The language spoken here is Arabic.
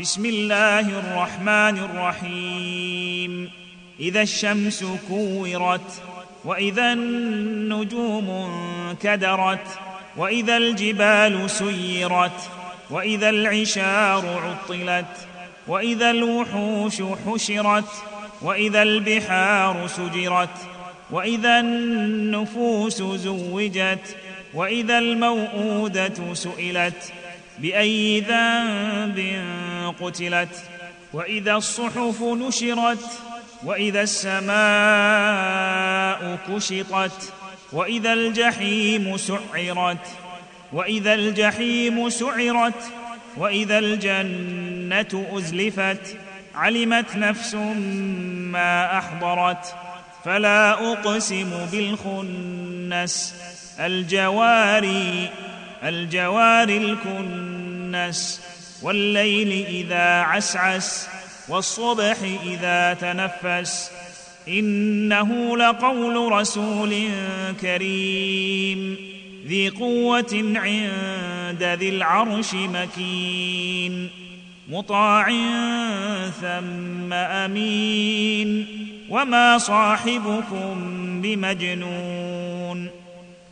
بسم الله الرحمن الرحيم. إذا الشمس كورت وإذا النجوم انكدرت وإذا الجبال سيرت وإذا العشار عطلت وإذا الوحوش حشرت وإذا البحار سجرت وإذا النفوس زوجت وإذا الموءودة سئلت باي ذنب قتلت وإذا الصحف نشرت وإذا السماء كشطت وإذا الجحيم سعرت وإذا الجحيم سعرت وإذا الجنة أزلفت علمت نفس ما أحضرت. فلا أقسم بالخنس الجواري الجوار الكنس والليل إذا عسعس والصبح إذا تنفس. إنه لقول رسول كريم ذي قوة عند ذي العرش مكين. مطاع ثم أمين وما صاحبكم بمجنون.